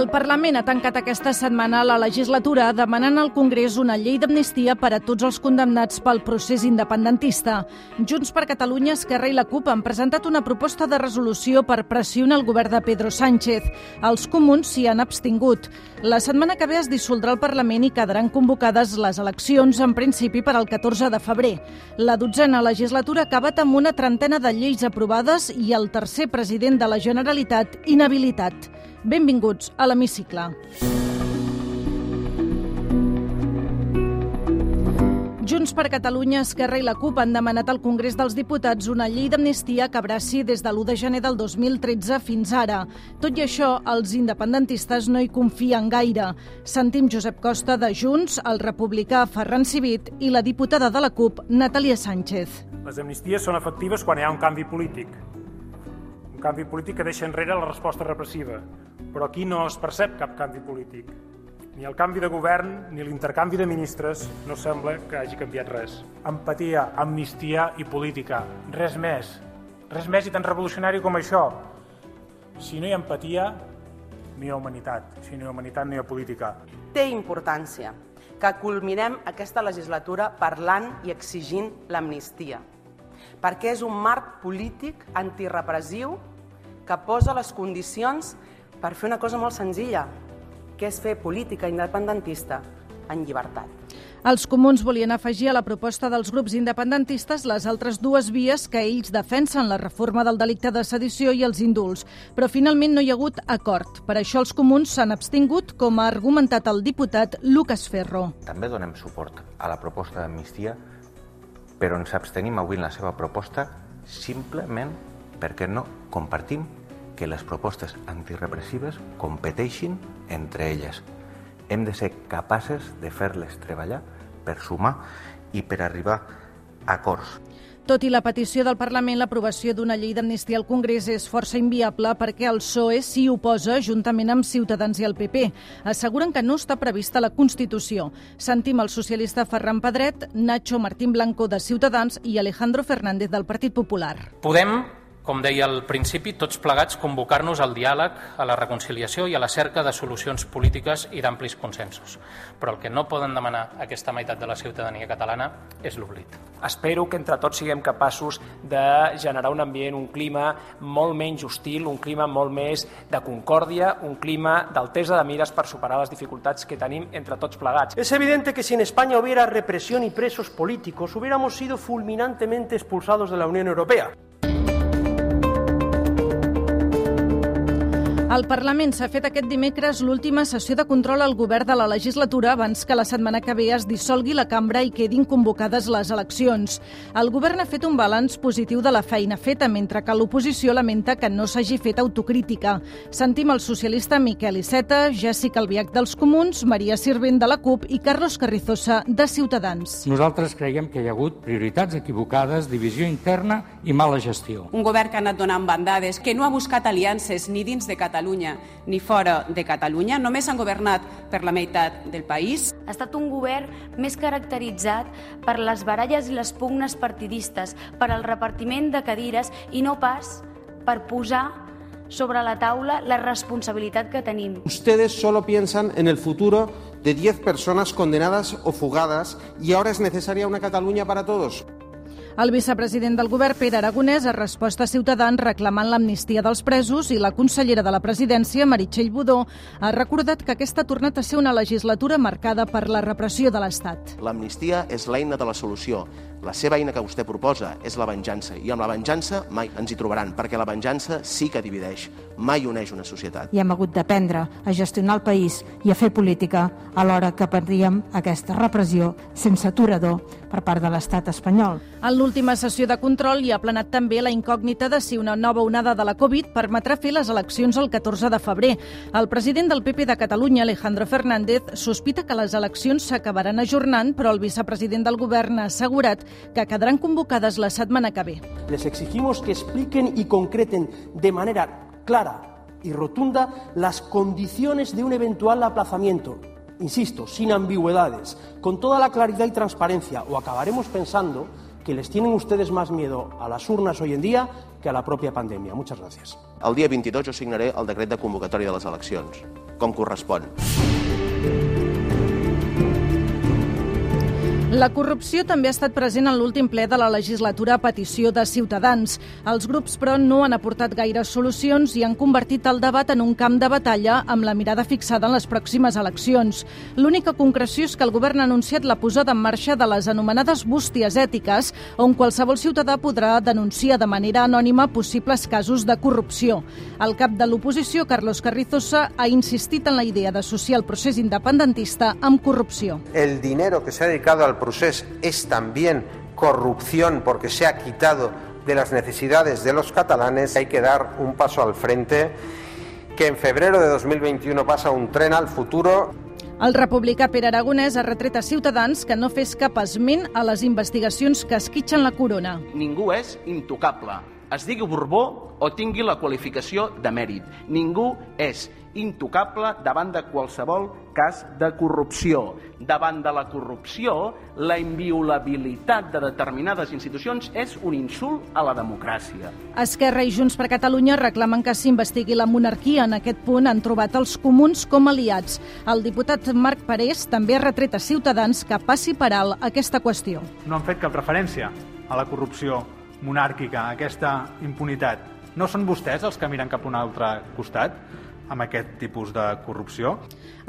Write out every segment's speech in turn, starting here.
El Parlament ha tancat aquesta setmana la legislatura demanant al Congrés una llei d'amnistia per a tots els condemnats pel procés independentista. Junts per Catalunya, Esquerra i la CUP han presentat una proposta de resolució per pressionar el govern de Pedro Sánchez. Els comuns s'hi han abstingut. La setmana que ve es dissoldrà el Parlament i quedaran convocades les eleccions, en principi per al 14 de febrer. La dotzena legislatura ha acabat amb una trentena de lleis aprovades i el tercer president de la Generalitat inhabilitat. Benvinguts a l'Hemicicle. Junts per Catalunya, Esquerra i la CUP han demanat al Congrés dels Diputats una llei d'amnistia que abraci des de l'1 de gener del 2013 fins ara. Tot i això, els independentistes no hi confien gaire. Sentim Josep Costa de Junts, el republicà Ferran Civit i la diputada de la CUP, Natàlia Sánchez. Les amnisties són efectives quan hi ha un canvi polític. Un canvi polític que deixa enrere la resposta repressiva, però aquí no es percep cap canvi polític. Ni el canvi de govern ni l'intercanvi de ministres no sembla que hagi canviat res. Empatia, amnistia i política. Res més. Res més i tan revolucionari com això. Si no hi ha empatia, no hi ha humanitat. Si no hi ha humanitat, no hi ha política. Té importància que culminem aquesta legislatura parlant i exigint l'amnistia, perquè és un marc polític antirepressiu que posa les condicions per fer una cosa molt senzilla, que és fer política independentista en llibertat. Els comuns volien afegir a la proposta dels grups independentistes les altres dues vies que ells defensen, la reforma del delicte de sedició i els indults. Però finalment no hi ha hagut acord. Per això els comuns s'han abstingut, com ha argumentat el diputat Lucas Ferro. També donem suport a la proposta d'amnistia, però ens abstenim avui en la seva proposta simplement perquè no compartim que les propostes antirepressives competeixin entre elles. Hem de ser capaces de fer-les treballar per sumar i per arribar a acords. Tot i la petició del Parlament, l'aprovació d'una llei d'amnistia al Congrés és força inviable perquè el PSOE s'hi oposa juntament amb Ciutadans i el PP. Asseguren que no està prevista la Constitució. Sentim el socialista Ferran Pedret, Nacho Martín Blanco de Ciutadans i Alejandro Fernández del Partit Popular. Podem com deia al principi, tots plegats convocar-nos al diàleg, a la reconciliació i a la cerca de solucions polítiques i d'amplis consensos. Però el que no poden demanar aquesta meitat de la ciutadania catalana és l'oblit. Espero que entre tots siguem capaços de generar un ambient, un clima molt menys hostil, un clima molt més de concòrdia, un clima d'altesa de mires per superar les dificultats que tenim entre tots plegats. Es evidente que si en España hubiera represión y presos políticos, hubiéramos sido fulminantemente expulsados de la Unión Europea. Al Parlament s'ha fet aquest dimecres l'última sessió de control al govern de la legislatura abans que la setmana que ve es dissolgui la cambra i quedin convocades les eleccions. El govern ha fet un balanç positiu de la feina feta, mentre que l'oposició lamenta que no s'hagi fet autocrítica. Sentim el socialista Miquel Iceta, Jessica Albiach dels Comuns, Maria Sirvent de la CUP i Carlos Carrizosa de Ciutadans. Nosaltres creiem que hi ha hagut prioritats equivocades, divisió interna i mala gestió. Un govern que ha anat donant bandades, que no ha buscat aliances ni dins de Catalunya Catalunya ni fora de Catalunya, només han governat per la meitat del país. Ha estat un govern més caracteritzat per les baralles i les pugnes partidistes, per al repartiment de cadires i no pas per posar sobre la taula la responsabilitat que tenim. Ustedes solo piensan en el futuro de 10 personas condenadas o fugadas y ahora es necesaria una Cataluña para todos. El vicepresident del govern, Pere Aragonès, ha respost a Ciutadans reclamant l'amnistia dels presos i la consellera de la presidència, Meritxell Budó, ha recordat que aquesta ha tornat a ser una legislatura marcada per la repressió de l'Estat. L'amnistia és l'eina de la solució. La seva eina que vostè proposa és la venjança, i amb la venjança mai ens hi trobaran, perquè la venjança sí que divideix, mai uneix una societat. I hem hagut d'aprendre a gestionar el país i a fer política alhora que perdíem aquesta repressió sense aturador per part de l'estat espanyol. En l'última sessió de control hi ha planat també la incògnita de si una nova onada de la Covid permetrà fer les eleccions el 14 de febrer. El president del PP de Catalunya, Alejandro Fernández, sospita que les eleccions s'acabaran ajornant, però el vicepresident del govern ha assegurat que quedaran convocades la setmana que ve. Les exigimos que expliquen y concreten de manera clara y rotunda las condiciones de un eventual aplazamiento insisto, sin ambigüedades, con toda la claridad y transparencia, o acabaremos pensando que les tienen ustedes más miedo a las urnas hoy en día que a la propia pandèmia. Muchas gracias. El dia 22 jo signaré el decret de convocatòria de les eleccions, com correspon. La corrupció també ha estat present en l'últim ple de la legislatura a petició de Ciutadans. Els grups, però, no han aportat gaires solucions i han convertit el debat en un camp de batalla amb la mirada fixada en les pròximes eleccions. L'única concreció és que el govern ha anunciat la posada en marxa de les anomenades bústies ètiques, on qualsevol ciutadà podrà denunciar de manera anònima possibles casos de corrupció. El cap de l'oposició, Carlos Carrizosa, ha insistit en la idea d'associar el procés independentista amb corrupció. El dinero que se ha dedicado al procés es también corrupción porque se ha quitado de las necesidades de los catalanes. Hay que dar un paso al frente, que en febrero de 2021 pasa un tren al futuro. El republicà Pere Aragonès ha retret a Ciutadans que no fes cap esment a les investigacions que esquitxen la corona. Ningú és intocable. Es digui Borbó o tingui la qualificació de mèrit. Ningú és intocable davant de qualsevol cas de corrupció. Davant de la corrupció, la inviolabilitat de determinades institucions és un insult a la democràcia. Esquerra i Junts per Catalunya reclamen que s'investigui la monarquia. En aquest punt han trobat els comuns com aliats. El diputat Marc Parés també ha retret a Ciutadans que passi per alt aquesta qüestió. No han fet cap referència a la corrupció monàrquica, a aquesta impunitat. No són vostès els que miren cap a un altre costat? Amb aquest tipus de corrupció?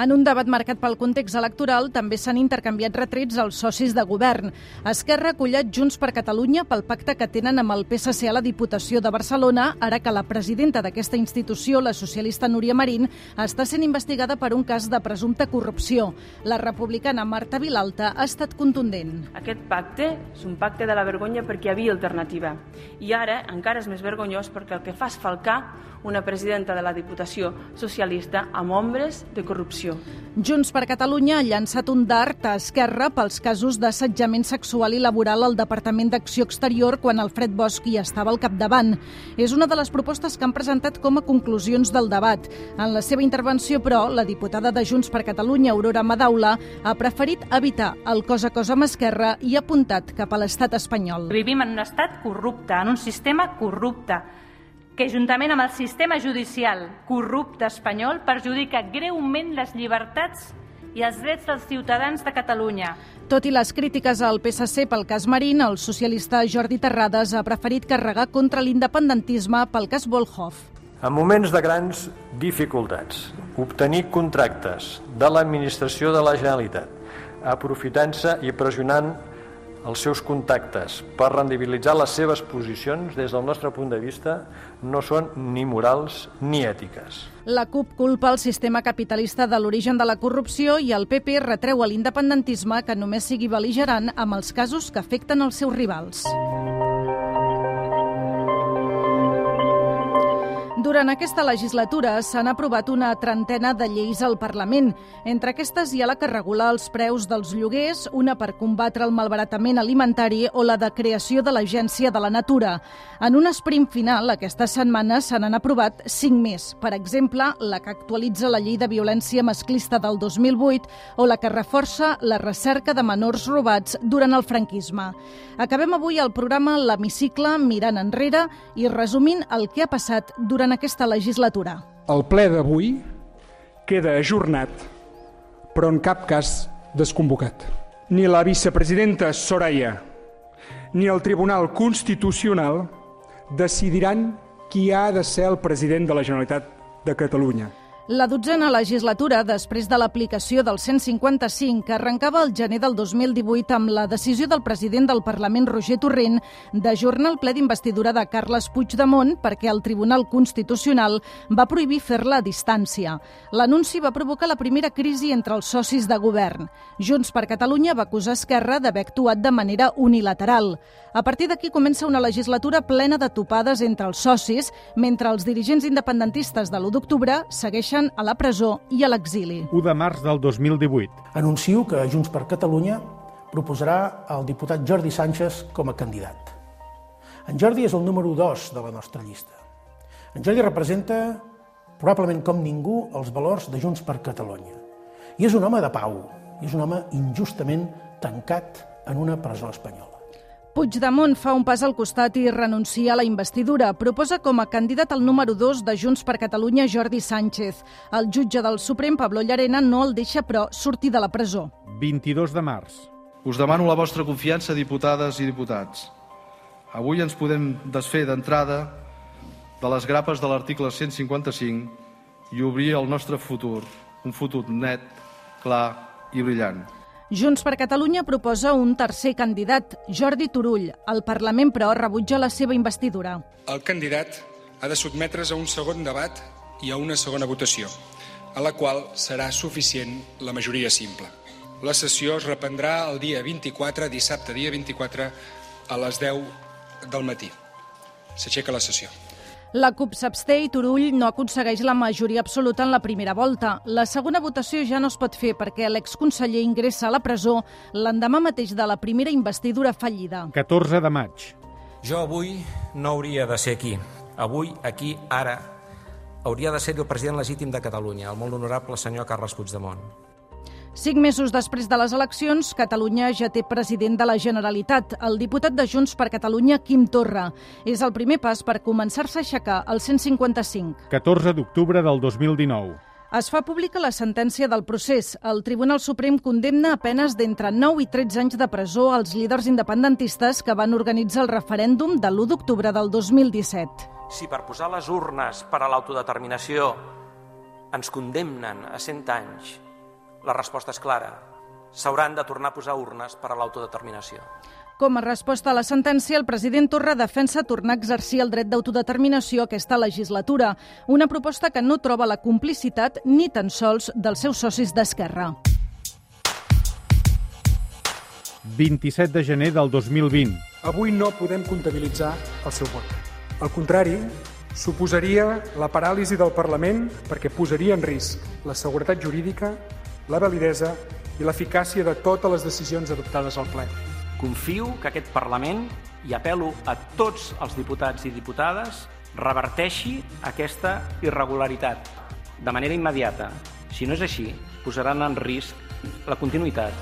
En un debat marcat pel context electoral també s'han intercanviat retrets als socis de govern. Esquerra ha acollat Junts per Catalunya pel pacte que tenen amb el PSC a la Diputació de Barcelona, ara que la presidenta d'aquesta institució, la socialista Núria Marín, està sent investigada per un cas de presumpta corrupció. La republicana Marta Vilalta ha estat contundent. Aquest pacte és un pacte de la vergonya perquè hi havia alternativa. I ara encara és més vergonyós perquè el que fa és falcar una presidenta de la Diputació socialista amb ombres de corrupció. Junts per Catalunya ha llançat un dart a Esquerra pels casos d'assetjament sexual i laboral al Departament d'Acció Exterior quan Alfred Bosch hi estava al capdavant. És una de les propostes que han presentat com a conclusions del debat. En la seva intervenció, però, la diputada de Junts per Catalunya, Aurora Madaula, ha preferit evitar el cos a cos amb Esquerra i ha apuntat cap a l'estat espanyol. Vivim en un estat corrupte, en un sistema corrupte, que juntament amb el sistema judicial corrupte espanyol perjudica greument les llibertats i els drets dels ciutadans de Catalunya. Tot i les crítiques al PSC pel cas Marín, el socialista Jordi Terrades ha preferit carregar contra l'independentisme pel cas Volhov. En moments de grans dificultats, obtenir contractes de l'administració de la Generalitat, aprofitant-se i pressionant els seus contactes per rendibilitzar les seves posicions, des del nostre punt de vista, no són ni morals ni ètiques. La CUP culpa el sistema capitalista de l'origen de la corrupció i el PP retreu a l'independentisme que només sigui beligerant amb els casos que afecten els seus rivals. Durant aquesta legislatura s'han aprovat una trentena de lleis al Parlament. Entre aquestes hi ha la que regula els preus dels lloguers, una per combatre el malbaratament alimentari o la de creació de l'Agència de la Natura. En un sprint final, aquesta setmana se n'han aprovat cinc més. Per exemple, la que actualitza la llei de violència masclista del 2008 o la que reforça la recerca de menors robats durant el franquisme. Acabem avui el programa L'Hemicicle mirant enrere i resumint el que ha passat durant aquesta legislatura. El ple d'avui queda ajornat, però en cap cas desconvocat. Ni la vicepresidenta Soraya ni el Tribunal Constitucional decidiran qui ha de ser el president de la Generalitat de Catalunya. La dotzena legislatura, després de l'aplicació del 155, que arrencava el gener del 2018 amb la decisió del president del Parlament, Roger Torrent, d'ajornar el ple d'investidura de Carles Puigdemont perquè el Tribunal Constitucional va prohibir fer-la a distància. L'anunci va provocar la primera crisi entre els socis de govern. Junts per Catalunya va acusar Esquerra d'haver actuat de manera unilateral. A partir d'aquí comença una legislatura plena de topades entre els socis, mentre els dirigents independentistes de l'1 d'octubre segueixen segueixen a la presó i a l'exili. 1 de març del 2018. Anuncio que Junts per Catalunya proposarà el diputat Jordi Sánchez com a candidat. En Jordi és el número 2 de la nostra llista. En Jordi representa, probablement com ningú, els valors de Junts per Catalunya. I és un home de pau, és un home injustament tancat en una presó espanyola. Puigdemont fa un pas al costat i renuncia a la investidura. Proposa com a candidat al número 2 de Junts per Catalunya Jordi Sánchez. El jutge del Suprem, Pablo Llarena, no el deixa, però, sortir de la presó. 22 de març. Us demano la vostra confiança, diputades i diputats. Avui ens podem desfer d'entrada de les grapes de l'article 155 i obrir el nostre futur, un futur net, clar i brillant. Junts per Catalunya proposa un tercer candidat, Jordi Turull. El Parlament, però, rebutja la seva investidura. El candidat ha de sotmetre's a un segon debat i a una segona votació, a la qual serà suficient la majoria simple. La sessió es reprendrà el dia 24, dissabte dia 24, a les 10 del matí. S'aixeca la sessió. La CUP s'absté i Turull no aconsegueix la majoria absoluta en la primera volta. La segona votació ja no es pot fer perquè l'exconseller ingressa a la presó l'endemà mateix de la primera investidura fallida. 14 de maig. Jo avui no hauria de ser aquí. Avui, aquí, ara, hauria de ser el president legítim de Catalunya, el molt honorable senyor Carles Puigdemont. Cinc mesos després de les eleccions, Catalunya ja té president de la Generalitat, el diputat de Junts per Catalunya, Quim Torra. És el primer pas per començar-se a aixecar el 155. 14 d'octubre del 2019. Es fa pública la sentència del procés. El Tribunal Suprem condemna a penes d'entre 9 i 13 anys de presó als líders independentistes que van organitzar el referèndum de l'1 d'octubre del 2017. Si per posar les urnes per a l'autodeterminació ens condemnen a 100 anys, la resposta és clara. S'hauran de tornar a posar urnes per a l'autodeterminació. Com a resposta a la sentència, el president Torra defensa tornar a exercir el dret d'autodeterminació aquesta legislatura, una proposta que no troba la complicitat ni tan sols dels seus socis d'Esquerra. 27 de gener del 2020. Avui no podem comptabilitzar el seu vot. Al contrari, suposaria la paràlisi del Parlament perquè posaria en risc la seguretat jurídica, la validesa i l'eficàcia de totes les decisions adoptades al ple. Confio que aquest Parlament, i apelo a tots els diputats i diputades, reverteixi aquesta irregularitat de manera immediata. Si no és així, posaran en risc la continuïtat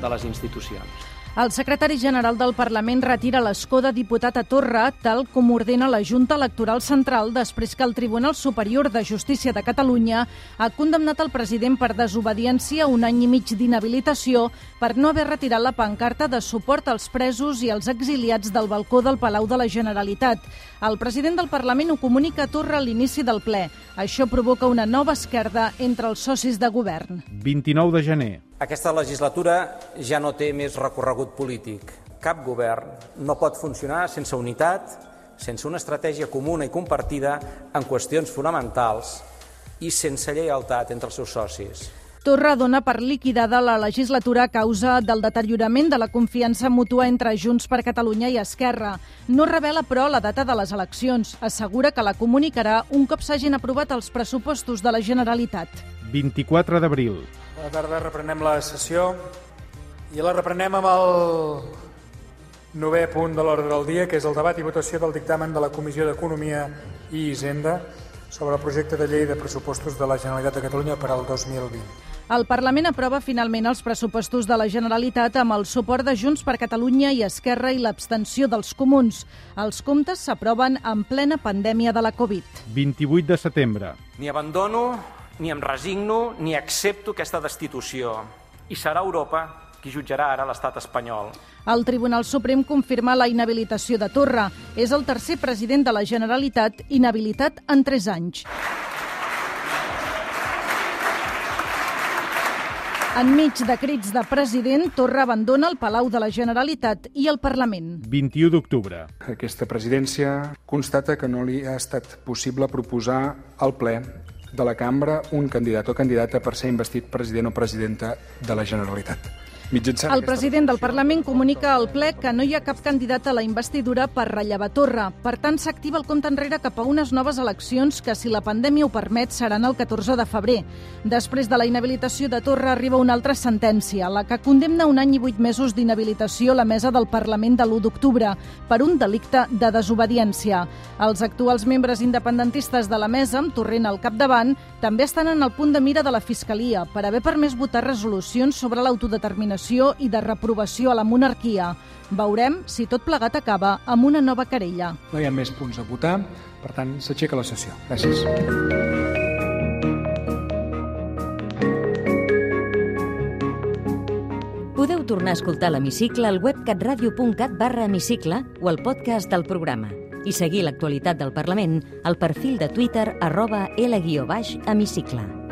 de les institucions. El secretari general del Parlament retira l'escó de diputat a Torra, tal com ordena la Junta Electoral Central després que el Tribunal Superior de Justícia de Catalunya ha condemnat el president per desobediència un any i mig d'inhabilitació per no haver retirat la pancarta de suport als presos i als exiliats del balcó del Palau de la Generalitat. El president del Parlament ho comunica a Torra a l'inici del ple. Això provoca una nova esquerda entre els socis de govern. 29 de gener. Aquesta legislatura ja no té més recorregut polític. Cap govern no pot funcionar sense unitat, sense una estratègia comuna i compartida en qüestions fonamentals i sense lleialtat entre els seus socis. Torra dona per liquidada la legislatura a causa del deteriorament de la confiança mútua entre Junts per Catalunya i Esquerra. No revela, però, la data de les eleccions. Assegura que la comunicarà un cop s'hagin aprovat els pressupostos de la Generalitat. 24 d'abril. Bona tarda, reprenem la sessió i la reprenem amb el novè punt de l'ordre del dia, que és el debat i votació del dictamen de la Comissió d'Economia i Hisenda sobre el projecte de llei de pressupostos de la Generalitat de Catalunya per al 2020. El Parlament aprova finalment els pressupostos de la Generalitat amb el suport de Junts per Catalunya i Esquerra i l'abstenció dels comuns. Els comptes s'aproven en plena pandèmia de la Covid. 28 de setembre. Ni abandono, ni em resigno, ni accepto aquesta destitució. I serà Europa qui jutjarà ara l'estat espanyol. El Tribunal Suprem confirma la inhabilitació de Torra. És el tercer president de la Generalitat inhabilitat en 3 anys. Enmig de crits de president, Torra abandona el Palau de la Generalitat i el Parlament. 21 d'octubre. Aquesta presidència constata que no li ha estat possible proposar al ple de la cambra un candidat o candidata per ser investit president o presidenta de la Generalitat. Mitjançant El president del Parlament comunica al ple que no hi ha cap candidat a la investidura per rellevar Torra. Per tant, s'activa el compte enrere cap a unes noves eleccions que, si la pandèmia ho permet, seran el 14 de febrer. Després de la inhabilitació de Torra arriba una altra sentència, la que condemna un any i vuit mesos d'inhabilitació a la mesa del Parlament de l'1 d'octubre per un delicte de desobediència. Els actuals membres independentistes de la mesa, amb Torrent al capdavant, també estan en el punt de mira de la Fiscalia per haver permès votar resolucions sobre l'autodeterminació i de reprovació a la monarquia. Veurem si tot plegat acaba amb una nova querella. No hi ha més punts a votar, per tant, s'aixeca la sessió. Gràcies. Podeu tornar a escoltar l'Hemicicle al web catradio.cat barra hemicicle o al podcast del programa i seguir l'actualitat del Parlament al perfil de Twitter arroba L-hemicicle.